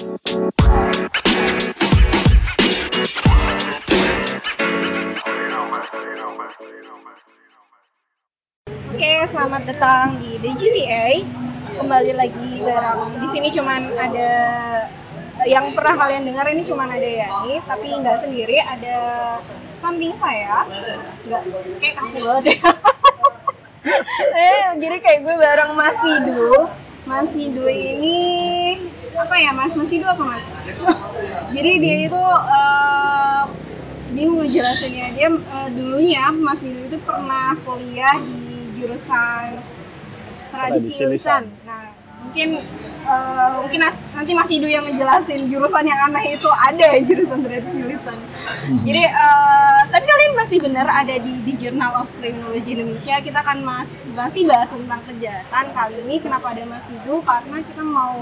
Oke, selamat datang di DGCA. Kembali lagi bareng di sini cuman ada yang pernah kalian dengar ini cuman ada Yani, tapi nggak sendiri, ada samping saya. Nggak kayak kaku banget ya. eh, jadi kayak gue bareng Mas Sidu. Mas Sidu ini apa ya Mas? Mas Sidu apa Mas? jadi dia itu eh, bingung ngejelasinnya dia eh, dulunya Mas itu pernah kuliah di jurusan tradisi lisan. Nah, mungkin eh, mungkin nanti Mas Dido yang ngejelasin jurusan yang aneh itu ada ya jurusan tradisi lisan. Jadi eh, tapi kalian masih benar ada di, di Journal of Criminology Indonesia. Kita akan mas masih bahas tentang kejahatan kali ini. Kenapa ada Mas Dido? Karena kita mau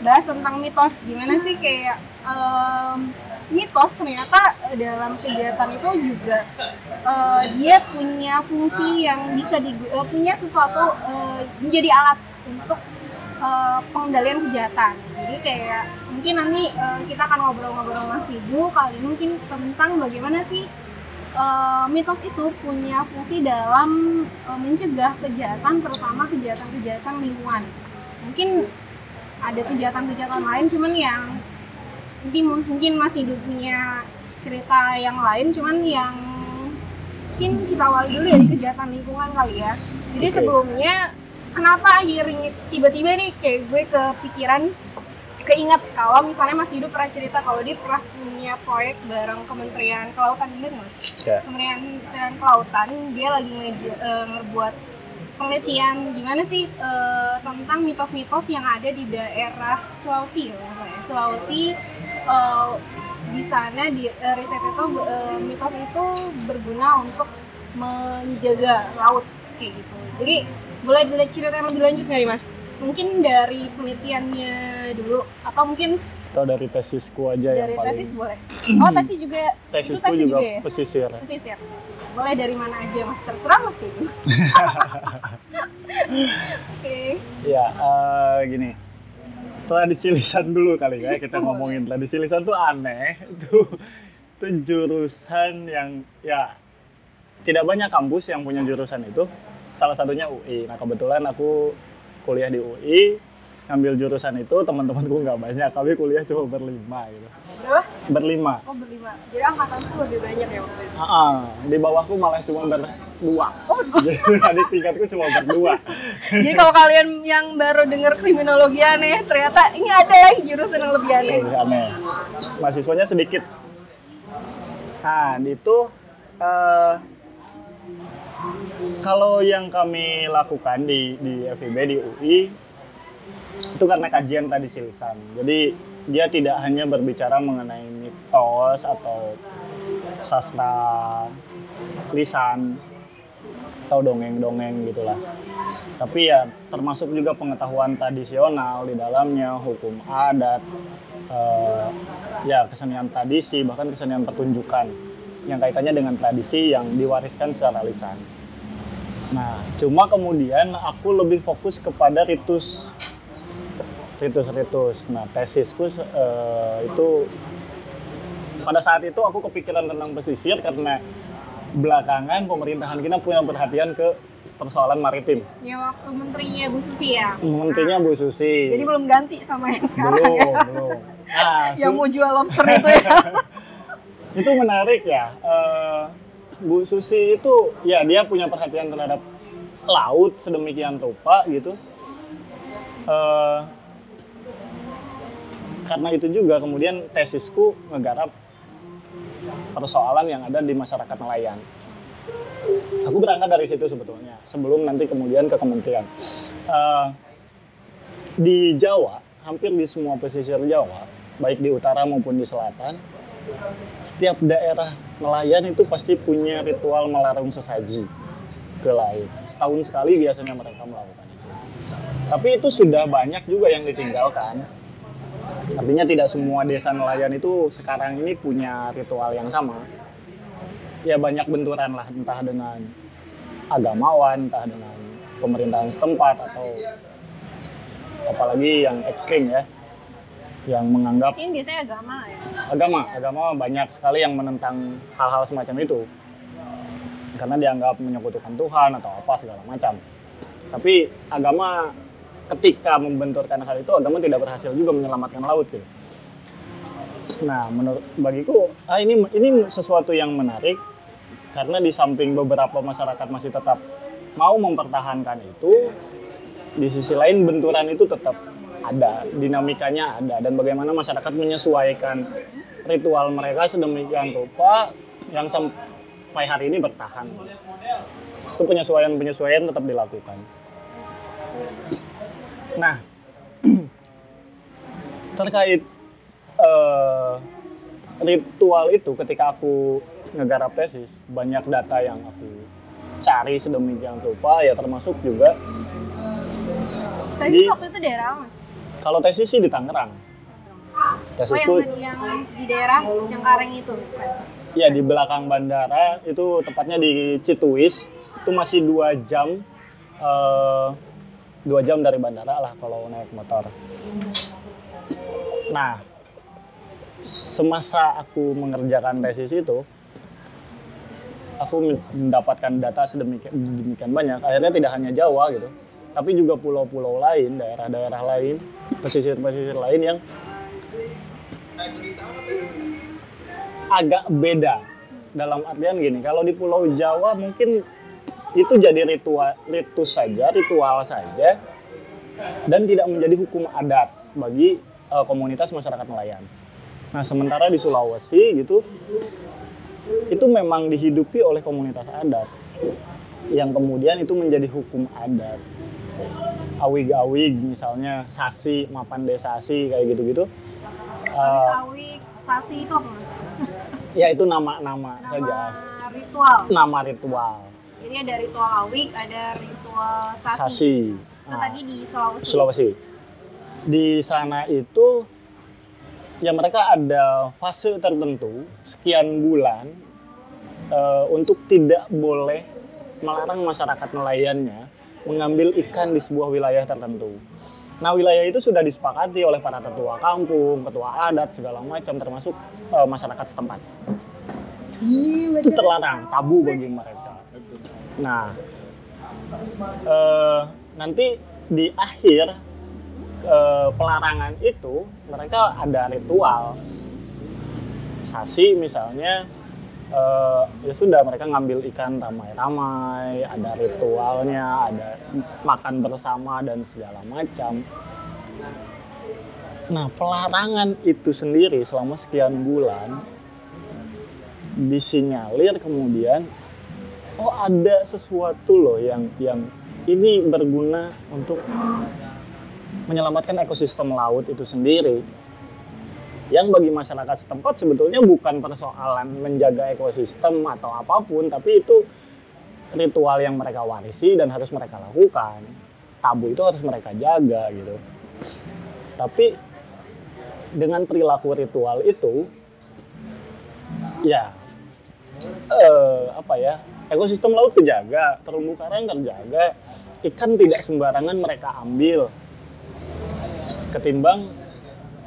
bahas tentang mitos. Gimana sih kayak em, mitos ternyata dalam kejahatan itu juga eh, dia punya fungsi yang bisa di eh, punya sesuatu eh, menjadi alat untuk eh, pengendalian kejahatan. Jadi kayak mungkin nanti eh, kita akan ngobrol-ngobrol Mas Ibu kali ini mungkin tentang bagaimana sih eh, mitos itu punya fungsi dalam eh, mencegah kejahatan terutama kejahatan-kejahatan lingkungan. Mungkin ada kejahatan-kejahatan lain cuman yang mungkin mungkin masih hidup punya cerita yang lain cuman yang mungkin kita awali dulu dari kejahatan lingkungan kali ya jadi Oke. sebelumnya kenapa akhirnya tiba-tiba nih kayak gue kepikiran keinget kalau misalnya Mas Dido pernah cerita kalau dia pernah punya proyek bareng Kementerian Kelautan bener nggak Mas? Ya. Kementerian Kelautan dia lagi eh, ngebuat penelitian gimana sih eh, tentang mitos-mitos yang ada di daerah Sulawesi ya, ya. Sulawesi eh, di sana di eh, riset itu eh, mitos itu berguna untuk menjaga laut kayak gitu. Jadi boleh diceritain lebih lanjut nggak mas? Mungkin dari penelitiannya dulu atau mungkin Atau dari tesisku aja dari yang tesis paling boleh. Oh tesis juga. itu tesisku tesis juga ya? pesisir. Tesis ya. Boleh dari mana aja mas? Terserah mas gitu. Oke. Ya, eh, gini. Tradisi lisan dulu kali ya kita ngomongin tradisi lisan tuh aneh. Itu itu jurusan yang ya tidak banyak kampus yang punya jurusan itu. Salah satunya UI. Nah, kebetulan aku kuliah di UI ngambil jurusan itu teman-temanku nggak banyak kami kuliah cuma berlima gitu Berapa? berlima Oh berlima. Jadi angkatanku lebih banyak ya waktu itu. Ah. di bawahku malah cuma berdua Oh, dua. jadi tingkatku cuma berdua Jadi kalau kalian yang baru dengar kriminologi aneh, ternyata ini ada lagi jurusan yang lebih aneh. lebih aneh. Mahasiswanya sedikit. Nah, itu eh, kalau yang kami lakukan di di FIB di UI itu karena kajian tradisi lisan. Jadi dia tidak hanya berbicara mengenai mitos atau sastra lisan atau dongeng-dongeng gitulah. Tapi ya termasuk juga pengetahuan tradisional di dalamnya, hukum adat, eh, ya kesenian tradisi, bahkan kesenian pertunjukan yang kaitannya dengan tradisi yang diwariskan secara lisan. Nah, cuma kemudian aku lebih fokus kepada ritus ritus-ritus. Nah, tesisku eh, itu pada saat itu aku kepikiran tentang pesisir karena belakangan pemerintahan kita punya perhatian ke persoalan maritim. Ya waktu menterinya Bu Susi ya. Menterinya Bu Susi. Jadi belum ganti sama yang sekarang belum, ya. belum. Nah, Yang mau jual lobster itu ya. itu menarik ya. Eh, Bu Susi itu ya dia punya perhatian terhadap laut sedemikian rupa gitu. Eh, karena itu juga kemudian tesisku ngegarap persoalan yang ada di masyarakat nelayan. Aku berangkat dari situ sebetulnya sebelum nanti kemudian ke kementerian. Eh, di Jawa, hampir di semua pesisir Jawa, baik di utara maupun di selatan, setiap daerah nelayan itu pasti punya ritual melarung sesaji ke laut. Setahun sekali biasanya mereka melakukan itu. Tapi itu sudah banyak juga yang ditinggalkan. Artinya tidak semua desa nelayan itu sekarang ini punya ritual yang sama. Ya banyak benturan lah, entah dengan agamawan, entah dengan pemerintahan setempat atau apalagi yang ekstrim ya. yang menganggap Ini biasanya agama ya. agama agama banyak sekali yang menentang hal-hal semacam itu karena dianggap menyekutukan Tuhan atau apa segala macam tapi agama ketika membenturkan hal itu agama tidak berhasil juga menyelamatkan laut gitu. Nah menurut bagiku ah ini ini sesuatu yang menarik karena di samping beberapa masyarakat masih tetap mau mempertahankan itu di sisi lain benturan itu tetap ada dinamikanya ada dan bagaimana masyarakat menyesuaikan ritual mereka sedemikian rupa yang sampai hari ini bertahan. Itu penyesuaian penyesuaian tetap dilakukan nah terkait eh, ritual itu ketika aku ngegarap tesis banyak data yang aku cari sedemikian rupa ya termasuk juga Di- waktu itu daerah? Mas? kalau tesis sih di Tangerang Oh tesisku yang tadi yang di daerah Cengkareng itu ya di belakang bandara itu tepatnya di Cituis itu masih dua jam eh, dua jam dari bandara lah kalau naik motor. Nah semasa aku mengerjakan tesis itu aku mendapatkan data sedemikian demikian banyak. Akhirnya tidak hanya Jawa gitu tapi juga pulau-pulau lain daerah-daerah lain pesisir-pesisir lain yang agak beda. Dalam artian gini kalau di Pulau Jawa mungkin itu jadi ritual ritus saja ritual saja dan tidak menjadi hukum adat bagi eh, komunitas masyarakat nelayan. Nah sementara di Sulawesi gitu itu memang dihidupi oleh komunitas adat yang kemudian itu menjadi hukum adat. Awig-awig misalnya sasi, mapan desasi kayak gitu-gitu. Eh, Awik, Sasi itu apa ya itu nama-nama Nama saja ritual. nama ritual Jadi ada ritual Awik, ada ritual Sasi. sasi Itu Nah, tadi di Sulawesi. Sulawesi di sana itu ya mereka ada fase tertentu sekian bulan eh, untuk tidak boleh melarang masyarakat nelayannya mengambil ikan di sebuah wilayah tertentu. Nah wilayah itu sudah disepakati oleh para tetua kampung, ketua adat segala macam termasuk eh, masyarakat setempat. Itu terlarang, tabu bagi mereka. Nah eh, nanti di akhir eh, pelarangan itu mereka ada ritual. Sasi misalnya eh, ya sudah mereka ngambil ikan ramai-ramai ada ritualnya ada makan bersama dan segala macam. Nah pelarangan itu sendiri selama sekian bulan disinyalir kemudian oh ada sesuatu loh yang yang ini berguna untuk menyelamatkan ekosistem laut itu sendiri. Yang bagi masyarakat setempat sebetulnya bukan persoalan menjaga ekosistem atau apa pun, tapi itu ritual yang mereka warisi dan harus mereka lakukan. Tabu itu harus mereka jaga gitu. Tapi dengan perilaku ritual itu, ya eh, apa ya ekosistem laut terjaga, terumbu karang terjaga, ikan tidak sembarangan mereka ambil ketimbang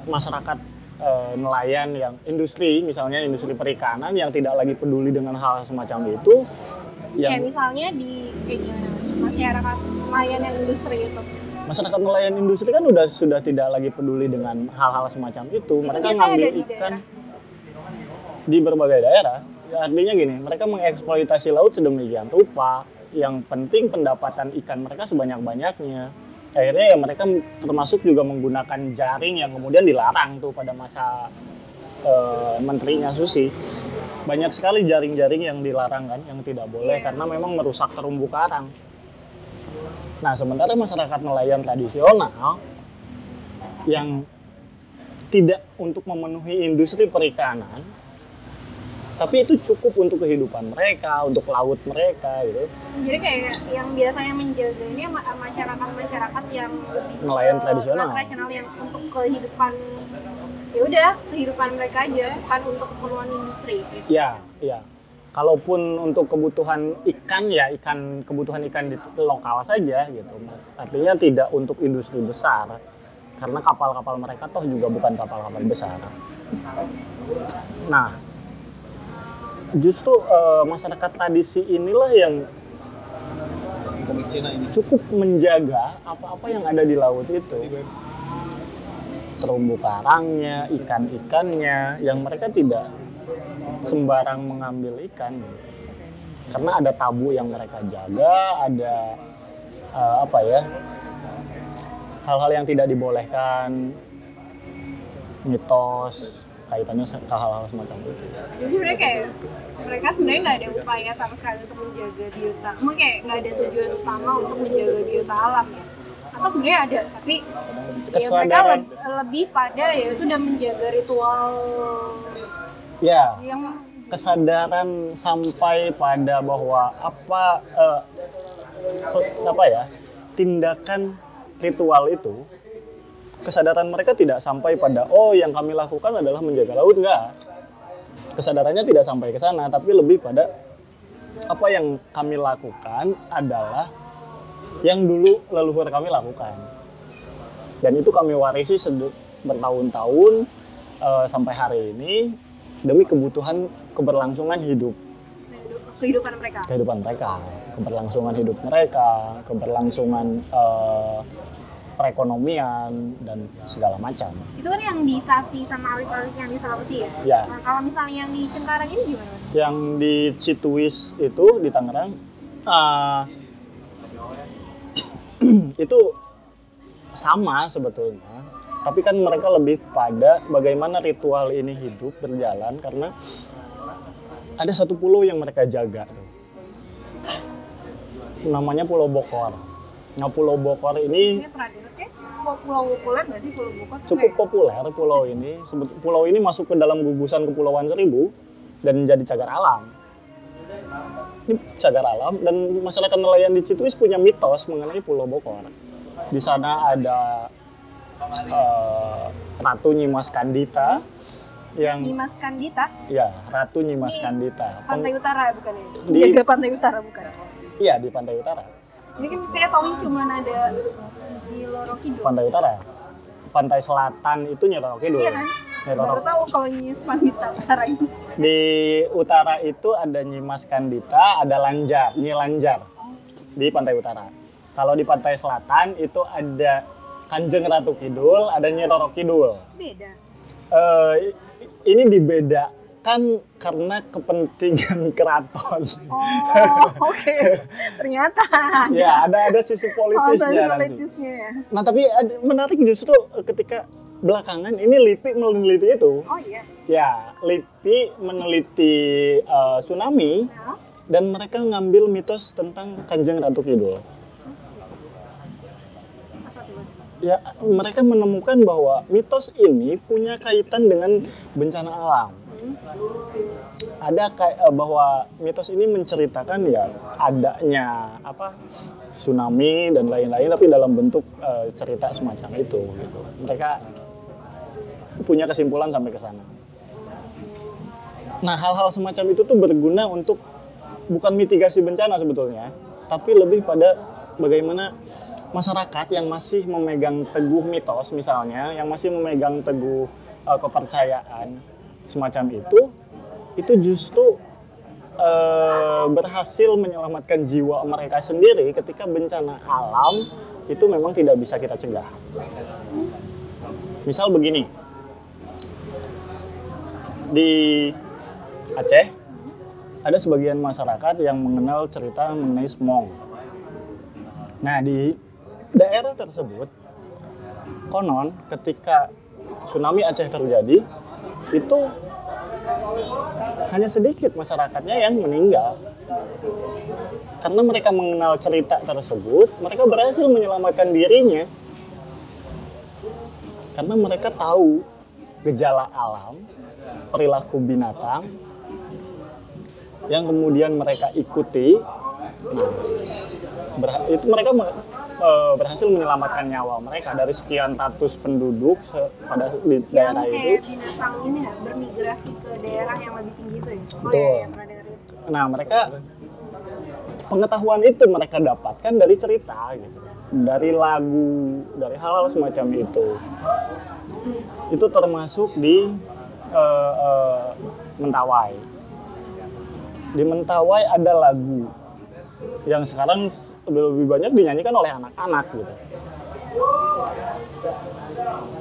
masyarakat eh, nelayan yang industri misalnya industri perikanan yang tidak lagi peduli dengan hal semacam itu Kayak yang misalnya di kayak gimana? Masyarakat nelayan yang industri itu. masyarakat nelayan industri kan udah sudah tidak lagi peduli dengan hal-hal semacam itu mereka ngambil di ikan daerah. di berbagai daerah artinya gini mereka mengeksploitasi laut sedemikian rupa. Yang penting pendapatan ikan mereka sebanyak-banyaknya. Akhirnya ya mereka termasuk juga menggunakan jaring yang kemudian dilarang tuh pada masa eh, menterinya Susi. Banyak sekali jaring-jaring yang dilarang kan yang tidak boleh karena memang merusak terumbu karang. Nah sementara masyarakat nelayan tradisional yang tidak untuk memenuhi industri perikanan tapi itu cukup untuk kehidupan mereka, untuk laut mereka gitu. Jadi kayak yang biasanya menjaga ini ma- masyarakat-masyarakat yang Nelayan tradisional. tradisional yang untuk kehidupan ya udah kehidupan mereka aja bukan untuk keperluan industri. Ya, ya. Kalaupun untuk kebutuhan ikan ya ikan kebutuhan ikan di lokal saja gitu. Artinya tidak untuk industri besar. karena kapal-kapal mereka toh juga bukan kapal-kapal besar. Nah, justru eh, masyarakat tradisi inilah yang cukup menjaga apa-apa yang ada di laut itu. Terumbu karangnya, ikan-ikannya, yang mereka tidak sembarang mengambil ikan. Karena ada tabu yang mereka jaga, ada eh, apa ya, hal-hal yang tidak dibolehkan, mitos, kaitannya ke hal-hal semacam itu. Jadi sebenarnya kayak mereka sebenarnya nggak ada upaya sama sekali untuk menjaga biota. Emang kayak nggak ada tujuan utama untuk menjaga biota alam ya. Atau sebenarnya ada, tapi ya mereka Kesadaran, le- lebih pada ya sudah menjaga ritual ya, yang kesadaran sampai pada bahwa apa eh, apa ya tindakan ritual itu kesadaran mereka tidak sampai pada oh yang kami lakukan adalah menjaga laut. Enggak kesadarannya tidak sampai ke sana tapi lebih pada apa yang kami lakukan adalah yang dulu leluhur kami lakukan. Dan itu kami warisi bertahun-tahun eh, sampai hari ini demi kebutuhan keberlangsungan hidup. Kehidupan mereka. kehidupan mereka, keberlangsungan hidup mereka, keberlangsungan eh, perekonomian dan segala macam. Itu kan yang di Sasi sama awit-awit yang di Sulawesi ya? Ya, Nah, kalau misalnya yang di Cengkareng ini gimana? Yang di Cituis itu di Tangerang ah, itu sama sebetulnya, tapi kan mereka lebih pada bagaimana ritual ini hidup berjalan karena ada satu pulau yang mereka jaga. Namanya Pulau Bokor. Nah, Pulau Bokor ini Ini pulau populer sih pulau Bokor? cukup populer pulau ini. Pulau ini masuk ke dalam gugusan Kepulauan Seribu dan menjadi cagar alam. Ini cagar alam dan masyarakat nelayan di Cituis punya mitos mengenai Pulau Bokor. Di sana ada eh, Ratu Nyimas Kandita yang Dimas Kandita, ya Ratu Nyimas Ini Kandita. Pantai Utara bukan ya? Di- Jaga Pantai Utara bukan? Iya di Pantai Utara. Jadi kan saya tahu cuma ada di Loro Kidul. Pantai Utara. Pantai Selatan itu Nyi Roro Kidul. Iya kan? Roro Baru tahu kalau Nyis Pandita Utara ini. Di utara itu ada Nyimas Kandita, ada Lanjar, Nyi Lanjar di pantai utara. Kalau di pantai selatan itu ada Kanjeng Ratu Kidul, ada Nyi Roro Kidul. Beda. I- ini dibedakan karena kepentingan keraton. Oh, oke. Ternyata. ya, ada ada sisi Oh, politisnya nanti. politisnya ya. Nah, tapi menarik justru ketika belakangan ini LIPI meneliti itu. Oh iya. Ya, LIPI meneliti eh, tsunami Nah, dan mereka ngambil mitos tentang Kanjeng Ratu Kidul. Ya, mereka menemukan bahwa mitos ini punya kaitan dengan bencana alam. Ada kayak eh, bahwa mitos ini menceritakan ya adanya apa tsunami dan lain-lain, tapi dalam bentuk eh, cerita semacam itu. Gitu. Mereka punya kesimpulan sampai ke sana. Nah, hal-hal semacam itu tuh berguna untuk bukan mitigasi bencana sebetulnya, tapi lebih pada bagaimana masyarakat yang masih memegang teguh mitos misalnya, yang masih memegang teguh uh, kepercayaan semacam itu, itu justru uh, berhasil menyelamatkan jiwa mereka sendiri ketika bencana alam itu memang tidak bisa kita cegah. Misal begini, di Aceh ada sebagian masyarakat yang mengenal cerita mengenai semong. Nah, di daerah tersebut konon ketika tsunami Aceh terjadi itu hanya sedikit masyarakatnya yang meninggal. Karena mereka mengenal cerita tersebut, mereka berhasil menyelamatkan dirinya. Karena mereka tahu gejala alam, perilaku binatang, yang kemudian mereka ikuti, nah, itu mereka eh, berhasil menyelamatkan nyawa mereka dari sekian ratus penduduk se- pada di Yang daerah itu. kayak binatang ini nggak bermigrasi ke daerah yang lebih tinggi itu ya? Oh Betul. iya, iya, pernah dengar itu. Nah mereka pengetahuan itu mereka dapatkan dari cerita gitu. dari lagu, dari hal-hal semacam itu. Itu termasuk di eh, eh, Mentawai. Di Mentawai ada lagu yang sekarang lebih banyak dinyanyikan oleh anak-anak gitu.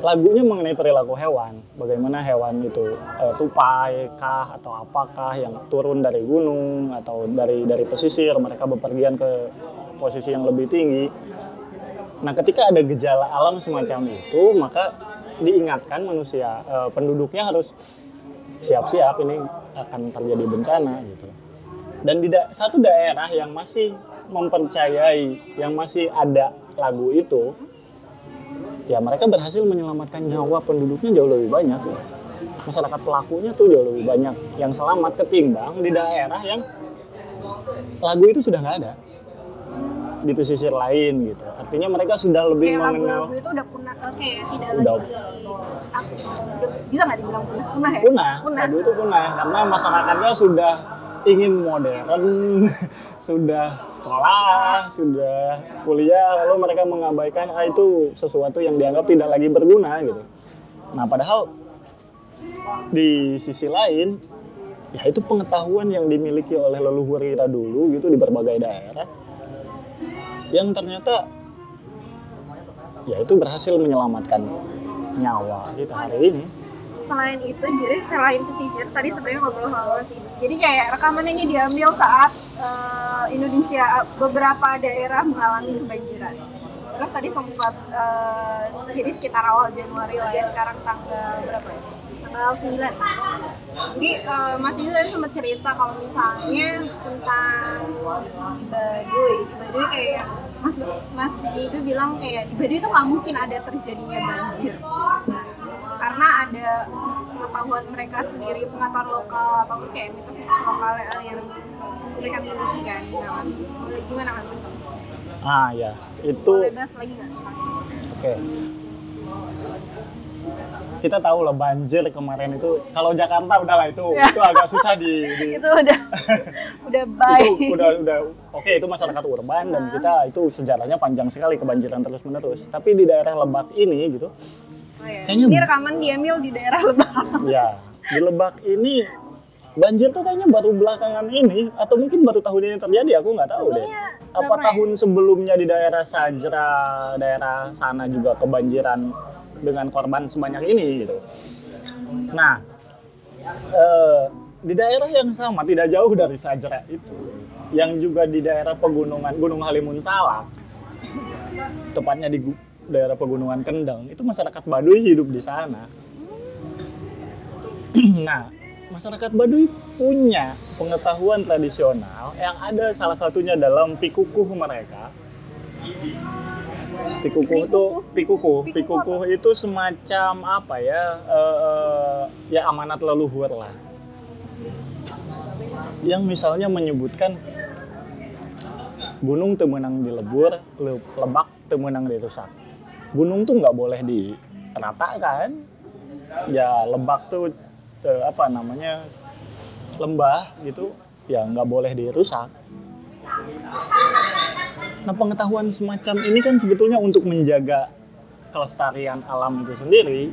Lagunya mengenai perilaku hewan, bagaimana hewan itu eh, tupai kah atau apakah yang turun dari gunung atau dari dari pesisir mereka bepergian ke posisi yang lebih tinggi. Nah, ketika ada gejala alam semacam itu, maka diingatkan manusia eh, penduduknya harus siap-siap ini akan terjadi bencana gitu. Dan di da- satu daerah yang masih mempercayai, yang masih ada lagu itu, ya mereka berhasil menyelamatkan nyawa penduduknya jauh lebih banyak. ya. Masyarakat pelakunya tuh jauh lebih banyak yang selamat ketimbang di daerah yang lagu itu sudah nggak ada di pesisir lain gitu. Artinya mereka sudah lebih kayak mengenal lagu-lagu itu udah punah eh, kayak tidak Udah. lagi aku bisa nggak dibilang punah punah ya punah, punah lagu itu punah karena masyarakatnya sudah ingin modern, sudah sekolah, sudah kuliah, lalu mereka mengabaikan ah itu sesuatu yang dianggap tidak lagi berguna gitu. Nah padahal di sisi lain, ya itu pengetahuan yang dimiliki oleh leluhur kita dulu gitu di berbagai daerah, yang ternyata ya itu berhasil menyelamatkan nyawa kita hari ini. selain itu jadi selain pesisir tadi sebenarnya ngobrol soal sih jadi kayak rekaman ini diambil saat eh, Indonesia beberapa daerah mengalami kebanjiran. Terus tadi sempat eh, jadi sekitar awal Januari lah ya sekarang tanggal berapa ya? Tanggal 9 jadi eh, Mas Izu tadi sempat cerita kalau misalnya tentang Baduy. Baduy kayak Mas Mas itu bilang kayak Baduy itu nggak mungkin ada terjadinya banjir. Karena ada pengetahuan mereka sendiri pengetahuan lokal ataupun kayak mitos-mitos lokal yang mereka miliki kan nah, mas, gimana mas? Ah ya, itu Boleh bahas lagi nggak? Oke. Kita tahu lah banjir kemarin itu kalau Jakarta udahlah itu itu agak susah di, di- itu udah udah baik itu udah udah oke itu masyarakat urban dan kita itu sejarahnya panjang sekali kebanjiran terus menerus. Tapi di daerah Lebak ini gitu, Oh, iya. kayaknya- ini rekaman diambil di daerah Lebak ya di Lebak ini banjir tuh kayaknya baru belakangan ini atau mungkin baru tahun ini terjadi aku nggak tahu deh. Apa pernah tahun sebelumnya di daerah Sajra, daerah sana juga kebanjiran dengan korban sebanyak ini gitu. Nah, eh, di daerah yang sama tidak jauh dari Sajra itu, yang juga di daerah pegunungan Gunung Halimun Salak, tepatnya di daerah pegunungan Kendeng, itu masyarakat Baduy hidup di sana. nah, masyarakat Baduy punya pengetahuan tradisional yang ada salah satunya dalam pikukuh mereka. Pikukuh itu pikukuh, pikukuh itu semacam apa ya? eh, eh, ya amanat leluhur lah. Yang misalnya menyebutkan gunung temenang dilebur, le- lebak temenang dirusak. Gunung tuh nggak boleh diratakan. Ya lebak tuh eh, apa namanya lembah gitu, ya nggak boleh dirusak. Nah pengetahuan semacam ini kan sebetulnya untuk menjaga kelestarian alam itu sendiri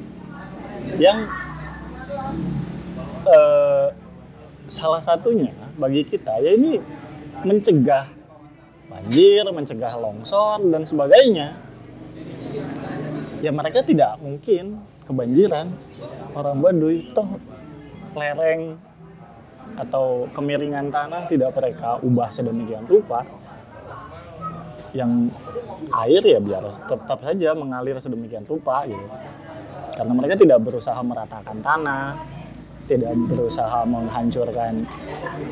yang eh, salah satunya bagi kita ya ini mencegah banjir, mencegah longsor dan sebagainya. Ya mereka tidak mungkin kebanjiran. Orang Baduy toh lereng atau kemiringan tanah tidak mereka ubah sedemikian rupa. Yang air ya biar tetap saja mengalir sedemikian rupa gitu. Karena mereka tidak berusaha meratakan tanah tidak berusaha menghancurkan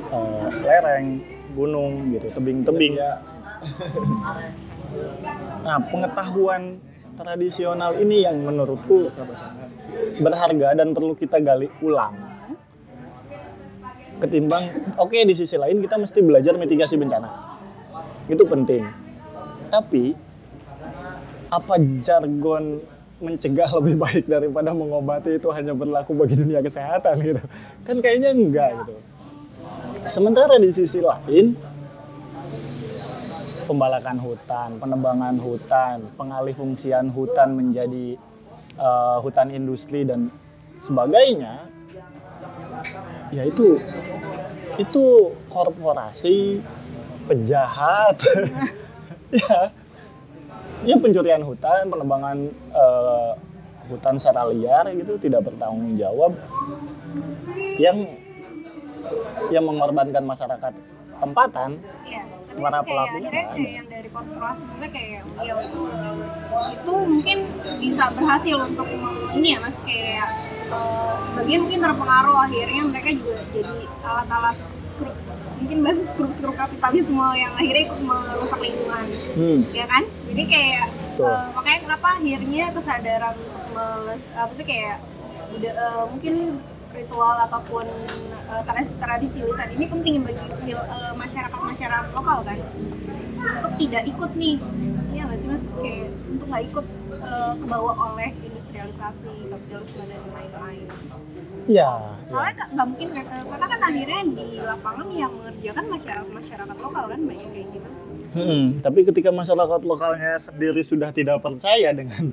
eh, lereng gunung gitu. Tebing-tebing. Nah pengetahuan tradisional ini yang menurutku berharga dan perlu kita gali ulang. Ketimbang oke di sisi lain kita mesti belajar mitigasi bencana. Itu penting. Tapi apa jargon mencegah lebih baik daripada mengobati itu hanya berlaku bagi dunia kesehatan gitu? Kan kayaknya enggak gitu. Sementara di sisi lain pembalakan hutan, penebangan hutan, pengalih fungsian hutan menjadi eh, hutan industri dan sebagainya, ya itu itu korporasi pejahat, ya, ya pencurian hutan, penebangan eh, hutan secara liar gitu tidak bertanggung jawab, yang yang mengorbankan masyarakat tempatan. Iya, kayak akhirnya kayak yang dari korporasi juga kayak ya itu mungkin bisa berhasil untuk ini ya mas. Kayak eh, sebagian mungkin terpengaruh. Akhirnya mereka juga jadi alat-alat skrup mungkin bahasa skrup-skrup kapitalisme yang akhirnya ikut merusak lingkungan. Hmm. ya kan? Jadi kayak Betul. eh, makanya kenapa akhirnya kesadaran untuk apa sih kayak udah eh, mungkin ritual ataupun eh, tradisi, tradisi lisan ini penting bagi eh, masyarakat masyarakat lokal kan? Untuk tidak ikut nih. Ya nggak sih mas? Kayak untuk nggak ikut eh, kebawa oleh industrialisasi kapitalisme dan lain-lain. Ya, ya. soalnya ka- nggak mungkin karena kan akhirnya di lapangan yang mengerjakan masyarakat masyarakat lokal kan? Banyak kayak gitu. Hmm, tapi ketika masyarakat lokalnya sendiri sudah tidak percaya dengan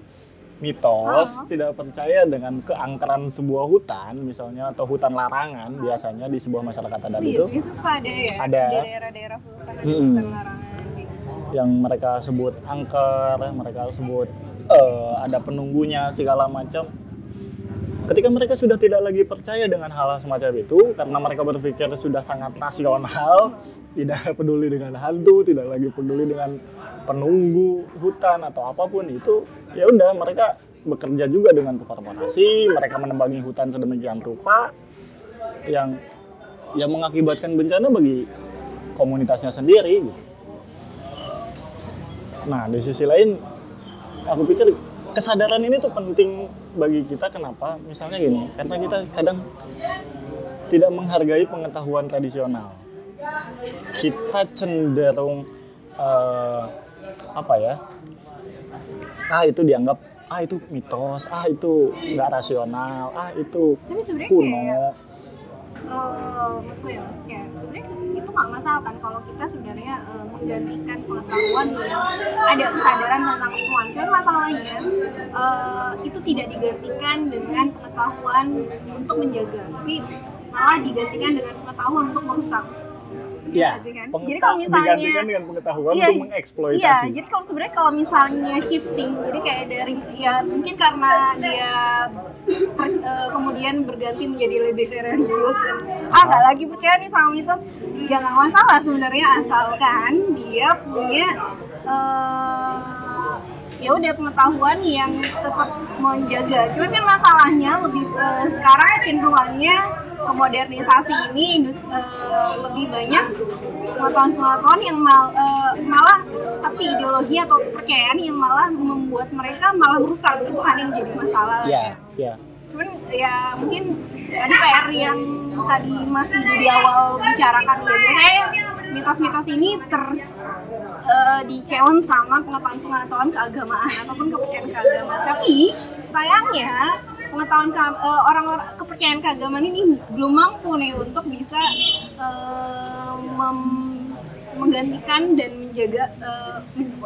mitos, Ah. tidak percaya dengan keangkeran sebuah hutan, misalnya atau hutan larangan biasanya di sebuah masyarakat adat Iya, itu, itu suka ada ya Ada. di daerah-daerah hutan ada Mm-mm. hutan larangan gitu. yang mereka sebut angker, mereka sebut eh, ada penunggunya segala macam. Ketika mereka sudah tidak lagi percaya dengan hal semacam itu, karena mereka berpikir sudah sangat rasional, tidak peduli dengan hantu, tidak lagi peduli dengan penunggu hutan atau apa pun itu, ya udah mereka bekerja juga dengan korporasi, mereka menebangi hutan sedemikian rupa yang yang mengakibatkan bencana bagi komunitasnya sendiri gitu. Nah, di sisi lain, aku pikir kesadaran ini tuh penting bagi kita. Kenapa? Misalnya gini, karena kita kadang tidak menghargai pengetahuan tradisional. Kita cenderung eh, apa ya? Ah itu dianggap ah itu mitos, ah itu nggak rasional, ah itu tapi kuno. kayak eh, ya kayak sebenarnya itu nggak masalah kan kalau kita sebenarnya eh, menggantikan pengetahuan yang ada kesadaran tentang lingkungan cuma masalahnya eh, itu tidak digantikan dengan pengetahuan untuk menjaga tapi malah digantikan dengan pengetahuan untuk merusak Ya, kan? pengeta- Jadi kalau misalnya- digantikan dengan pengetahuan Iya, untuk mengeksploitasi. Iya, jadi kalau sebenarnya kalau misalnya shifting, jadi kayak dari ya mungkin karena dia eh, kemudian berganti menjadi lebih religius dan ah nggak lagi percaya nih sama mitos, ya nggak masalah sebenarnya asalkan dia punya eh, ya udah pengetahuan yang tetap menjaga. Cuman kan masalahnya lebih eh, sekarang cenderungannya kemodernisasi ini eh, lebih banyak pengetahuan-pengetahuan yang mal, eh, malah tapi ideologi atau kepercayaan yang malah membuat mereka malah merusak itu kan yang jadi masalah Ya, ya. cuman ya mungkin tadi PR yang tadi Mas Ibu di awal bicarakan ya biasanya mitos-mitos ini ter eh, di challenge sama pengetahuan-pengetahuan keagamaan ataupun kepercayaan keagamaan tapi sayangnya pengetahuan eh, orang-orang kepercayaan keagamaan ini belum mampu nih untuk bisa mem- menggantikan dan menjaga eh,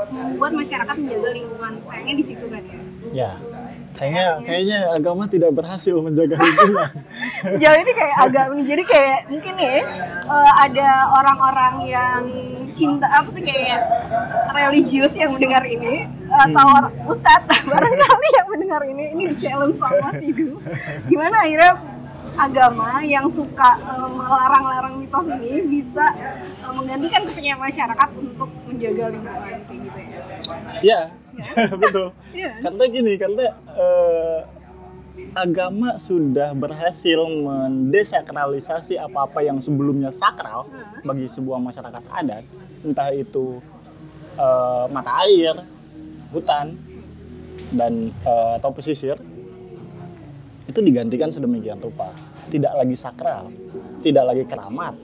membuat masyarakat menjaga lingkungan sayangnya di situ kan ya Ya, kayaknya kayaknya agama tidak berhasil menjaga lingkungan. jauh ini kayak agak jadi kayak mungkin nih eh, ada orang-orang yang cinta apa sih kayak religius yang mendengar ini atau Hmm. orang ustadz barangkali yang mendengar ini ini di challenge sama Tidu gimana akhirnya agama yang suka eh, melarang-larang mitos ini bisa eh, menggantikan kepercayaan masyarakat untuk menjaga lingkungan gitu ya ya, betul. Iya. Karena gini, karena eh, agama sudah berhasil mendesakralisasi apa-apa yang sebelumnya sakral bagi sebuah masyarakat adat, entah itu eh, mata air, hutan, dan eh, atau pesisir, itu digantikan sedemikian rupa. Tidak lagi sakral, tidak lagi keramat,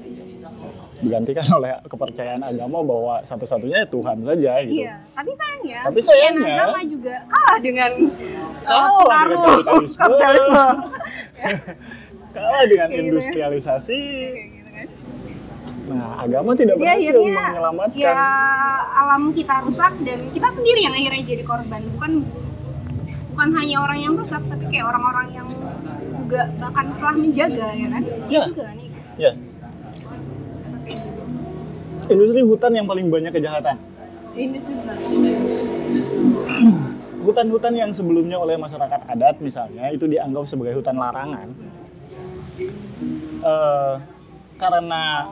digantikan oleh kepercayaan agama bahwa satu-satunya Tuhan saja gitu. Iya, tapi sayangnya, Tapi sayangnya- agama juga kalah dengan Kalah uh, dengan kapitalisme. kapitalisme. Kalah dengan Kayak gitu ya. industrialisasi, gitu kan. Nah, agama tidak Jadi berhasil akhirnya menyelamatkan. ya alam kita rusak dan kita sendiri yang akhirnya jadi korban bukan bukan hanya orang yang rusak tapi kayak orang-orang yang juga bahkan telah menjaga ya kan Ya. juga nih Ya. Industri hutan yang paling banyak kejahatan. ini sudah Hutan-hutan yang sebelumnya oleh masyarakat adat misalnya itu dianggap sebagai hutan larangan. Eh, karena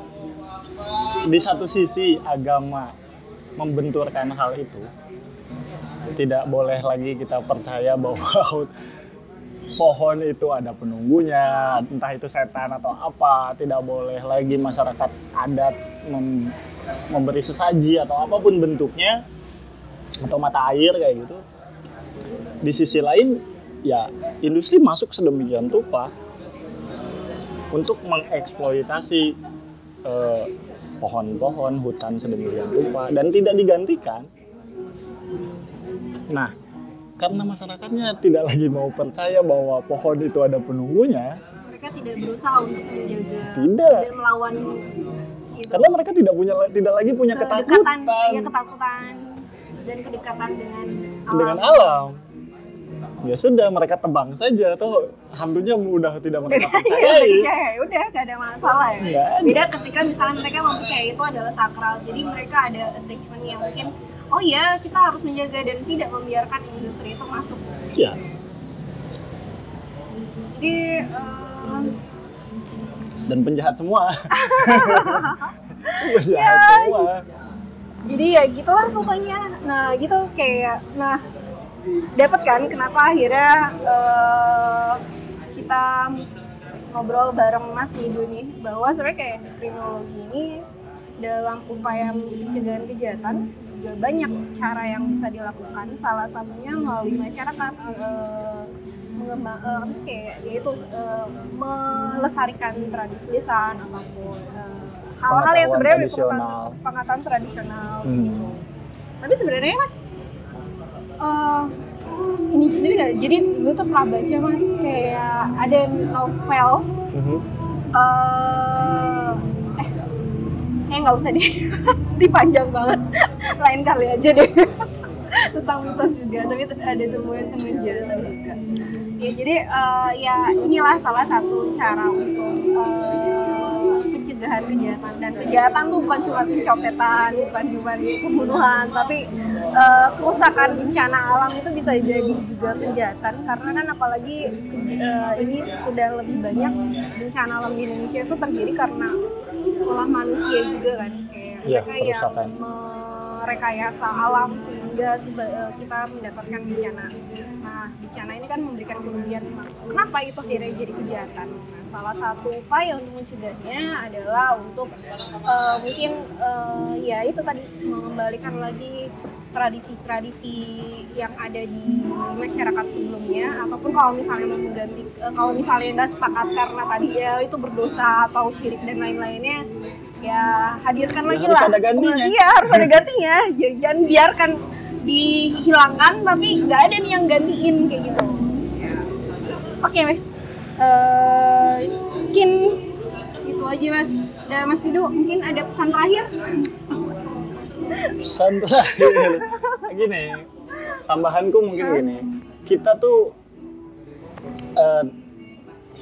di satu sisi agama membenturkan hal itu, tidak boleh lagi kita percaya bahwa pohon itu ada penunggunya, entah itu setan atau apa, tidak boleh lagi masyarakat adat mem- memberi sesaji atau apa pun bentuknya atau mata air kayak gitu. Di sisi lain, ya industri masuk sedemikian rupa untuk mengeksploitasi eh, pohon-pohon hutan sedemikian rupa dan tidak digantikan. Nah, karena masyarakatnya tidak lagi mau percaya bahwa pohon itu ada penunggunya, mereka tidak berusaha untuk menjaga Tidak. dan melawan itu karena mereka tidak punya tidak lagi punya kedekatan ketakutan ya ketakutan dan kedekatan dengan alam. dengan alam. Ya sudah, mereka tebang saja atau hantunya udah tidak mereka Ya, percaya, udah gak ada masalah ya. Ada. Beda ketika misalnya mereka mempercayai itu adalah sakral, jadi mereka ada attachment yang mungkin oh ya kita harus menjaga dan tidak membiarkan industri itu masuk. Ya, Jadi eh, dan penjahat semua. penjahat Ya, semua. jadi ya gitulah pokoknya. Nah gitu kayak nah dapat kan kenapa akhirnya eh, kita ngobrol bareng Mas Nido nih bahwa sebenarnya kayak kriminologi ini dalam upaya pencegahan kejahatan juga banyak cara yang bisa dilakukan salah satunya melalui masyarakat eh, mengembang eh, apa sih kayak yaitu eh, melestarikan tradisi lisan ataupun eh, hal-hal yang sebenarnya pengetahuan tradisional Hmm. gitu. Tapi sebenarnya mas eh, ini sendiri nggak? Jadi dulu tuh pernah baca mas kayak ada novel. Mhm. eh eh eh nggak usah deh. Nanti panjang banget. Lain kali aja deh. Tentang mitos juga. Tapi ada temuan-temuan jahatan juga ya jadi eh, ya inilah salah satu cara untuk eh, pencegahan kejahatan dan kejahatan tuh bukan cuma pencopetan bukan cuma pembunuhan tapi eh, kerusakan bencana alam itu bisa jadi juga kejahatan. Karena kan apalagi eh, ini sudah lebih banyak bencana alam di Indonesia itu terjadi karena olah manusia juga kan. Kayak Iya, mereka yang merekayasa alam sehingga tiba- eh, kita mendapatkan bencana. Nah, bencana ini kan memberikan kerugian. Kenapa itu akhirnya jadi kejahatan? Nah, salah satu upaya untuk mencegahnya adalah untuk eh, mungkin eh, ya itu tadi mengembalikan lagi tradisi-tradisi yang ada di masyarakat sebelumnya ataupun kalau misalnya mau mengganti kalau misalnya nggak sepakat karena tadi ya itu berdosa atau syirik dan lain-lainnya ya hadirkan Ya, lagi harus lah ada gantinya. iya harus ada gantinya jangan biarkan dihilangkan tapi nggak ada nih yang gantiin kayak gitu. Oke Meh. Eh, mungkin itu aja mas. Dan mas Tidu mungkin ada pesan terakhir? Pesan terakhir. Gini tambahanku mungkin gini. Kita tuh eh,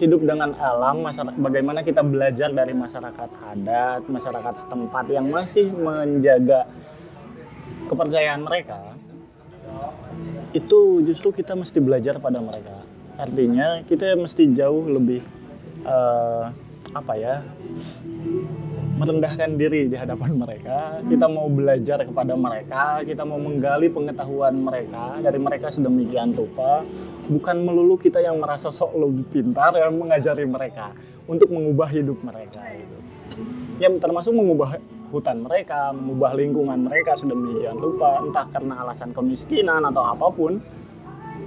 hidup dengan alam masyarakat bagaimana kita belajar dari masyarakat adat masyarakat setempat yang masih menjaga kepercayaan mereka itu justru kita mesti belajar pada mereka. Artinya kita mesti jauh lebih eh, apa ya merendahkan diri di hadapan mereka, kita mau belajar kepada mereka, kita mau menggali pengetahuan mereka dari mereka sedemikian rupa, bukan melulu kita yang merasa sok lebih pintar yang mengajari mereka untuk mengubah hidup mereka itu. Yang termasuk mengubah hutan mereka, mengubah lingkungan mereka sedemikian rupa, entah karena alasan kemiskinan atau apa pun,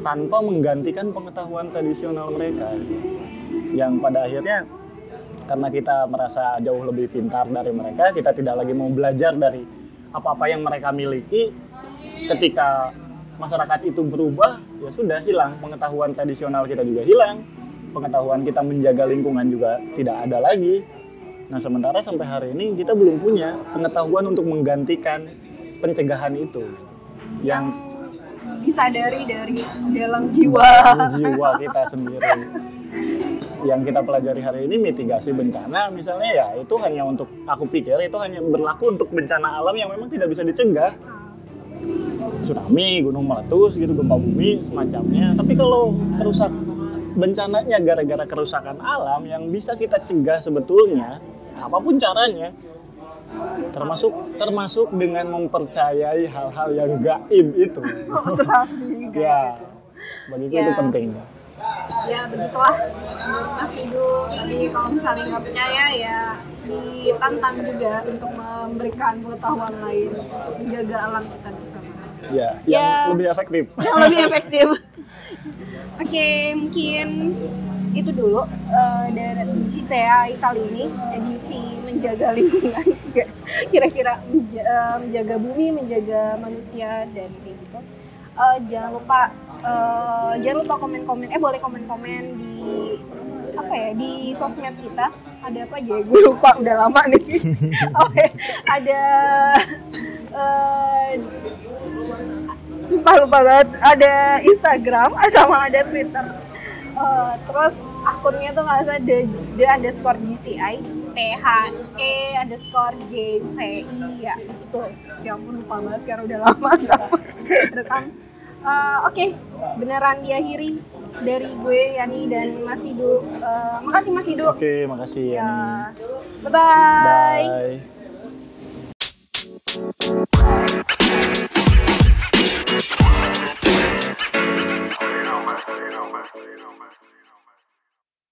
tanpa menggantikan pengetahuan tradisional mereka. Yang pada akhirnya karena kita merasa jauh lebih pintar dari mereka, kita tidak lagi mau belajar dari apa-apa yang mereka miliki. Ketika masyarakat itu berubah, ya sudah hilang pengetahuan tradisional kita juga hilang, pengetahuan kita menjaga lingkungan juga tidak ada lagi. Nah sementara sampai hari ini kita belum punya pengetahuan untuk menggantikan pencegahan itu yang disadari dari dalam jiwa. jiwa kita sendiri. Yang kita pelajari hari ini mitigasi bencana misalnya ya itu hanya untuk aku pikir itu hanya berlaku untuk bencana alam yang memang tidak bisa dicegah. Tsunami gunung meletus gitu gempa bumi semacamnya. Tapi kalau kerusak bencananya gara-gara kerusakan alam yang bisa kita cegah sebetulnya apa pun caranya. Termasuk termasuk dengan mempercayai hal-hal yang gaib itu. Ya bagiku itu Ya. penting. Ya begitulah. Mas Idu tadi kalau misalnya nggak percaya ya ditantang juga untuk memberikan pengetahuan lain untuk menjaga alam kita bersama. Ya yang Ya. lebih efektif. Yang lebih efektif. Oke mungkin itu dulu eh, dari saya kali ini edisi menjaga lingkungan kira-kira eh, menjaga bumi menjaga manusia dan kayak gitu. Eh, jangan lupa eh, jangan lupa komen-komen eh boleh komen-komen di apa ya di sosmed kita. Ada apa aja ya? gue lupa udah lama nih. Oke, ada eh, lupa lupa banget. Ada Instagram sama ada Twitter Eh, terus akunnya tuh nggak salah the, the underscore GCI T H E underscore J C I ya itu ya ampun lupa banget karena udah lama rekam. Eh, oke beneran diakhiri dari gue Yani dan Mas Idu. Eh, makasih Mas Idu. Oke makasih ya. Ya bye bye bye